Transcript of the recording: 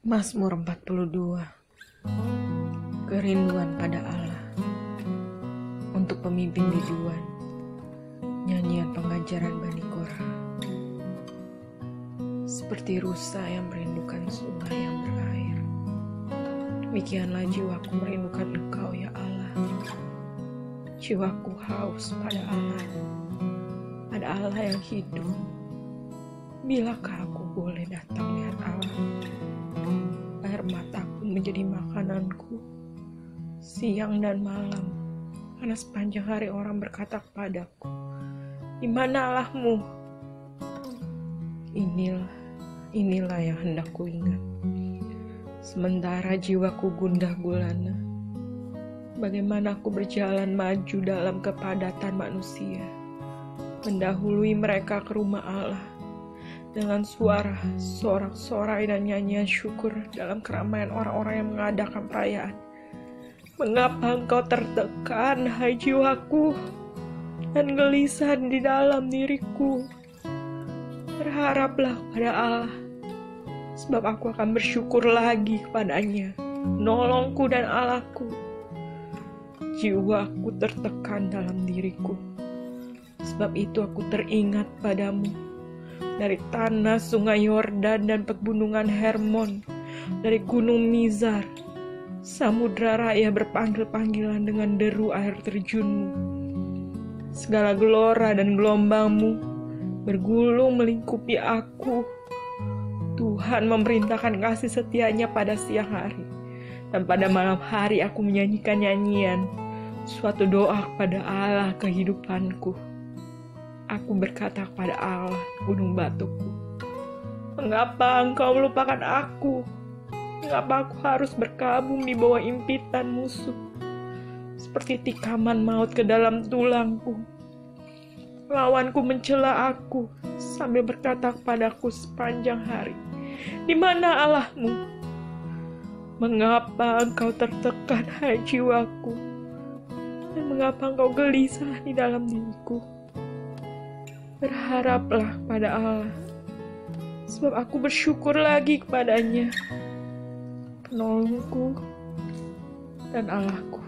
Mazmur 42 Kerinduan pada Allah. Untuk pemimpin biduan Nyanyian pengajaran Bani Korah Seperti rusa yang merindukan sungai yang berair. Demikianlah jiwaku merindukan engkau ya Allah. Jiwaku haus pada Allah. Pada Allah yang hidup. Bilakah aku boleh datang lihat Allah air mataku menjadi makananku siang dan malam. Karena sepanjang hari orang berkata kepadaku di mana Allahmu inilah inilah yang hendak ku ingat sementara jiwaku gundah gulana bagaimana aku berjalan maju dalam kepadatan manusia mendahului mereka ke rumah Allah dengan suara sorak-sorai dan nyanyian syukur dalam keramaian orang-orang yang mengadakan perayaan. Mengapa engkau tertekan, hai jiwaku, dan gelisah di dalam diriku? Berharaplah pada Allah, sebab aku akan bersyukur lagi kepadanya, nolongku dan Allahku. Jiwaku tertekan dalam diriku, sebab itu aku teringat padamu dari tanah sungai Yordan dan pegunungan Hermon, dari gunung Mizar. Samudra raya berpanggil-panggilan dengan deru air terjunmu. Segala gelora dan gelombangmu bergulung melingkupi aku. Tuhan memerintahkan kasih setianya pada siang hari. Dan pada malam hari aku menyanyikan nyanyian, suatu doa kepada Allah kehidupanku. Aku berkata kepada Allah, gunung batuku, Mengapa engkau melupakan aku? Mengapa aku harus berkabung di bawah impitan musuh? Seperti tikaman maut ke dalam tulangku. Lawanku mencela aku sambil berkata kepadaku sepanjang hari, Di mana Allahmu? Mengapa engkau tertekan, hai jiwaku? Dan mengapa engkau gelisah di dalam diriku? Berharaplah pada Allah, sebab aku bersyukur lagi kepadanya, penolongku dan Allahku.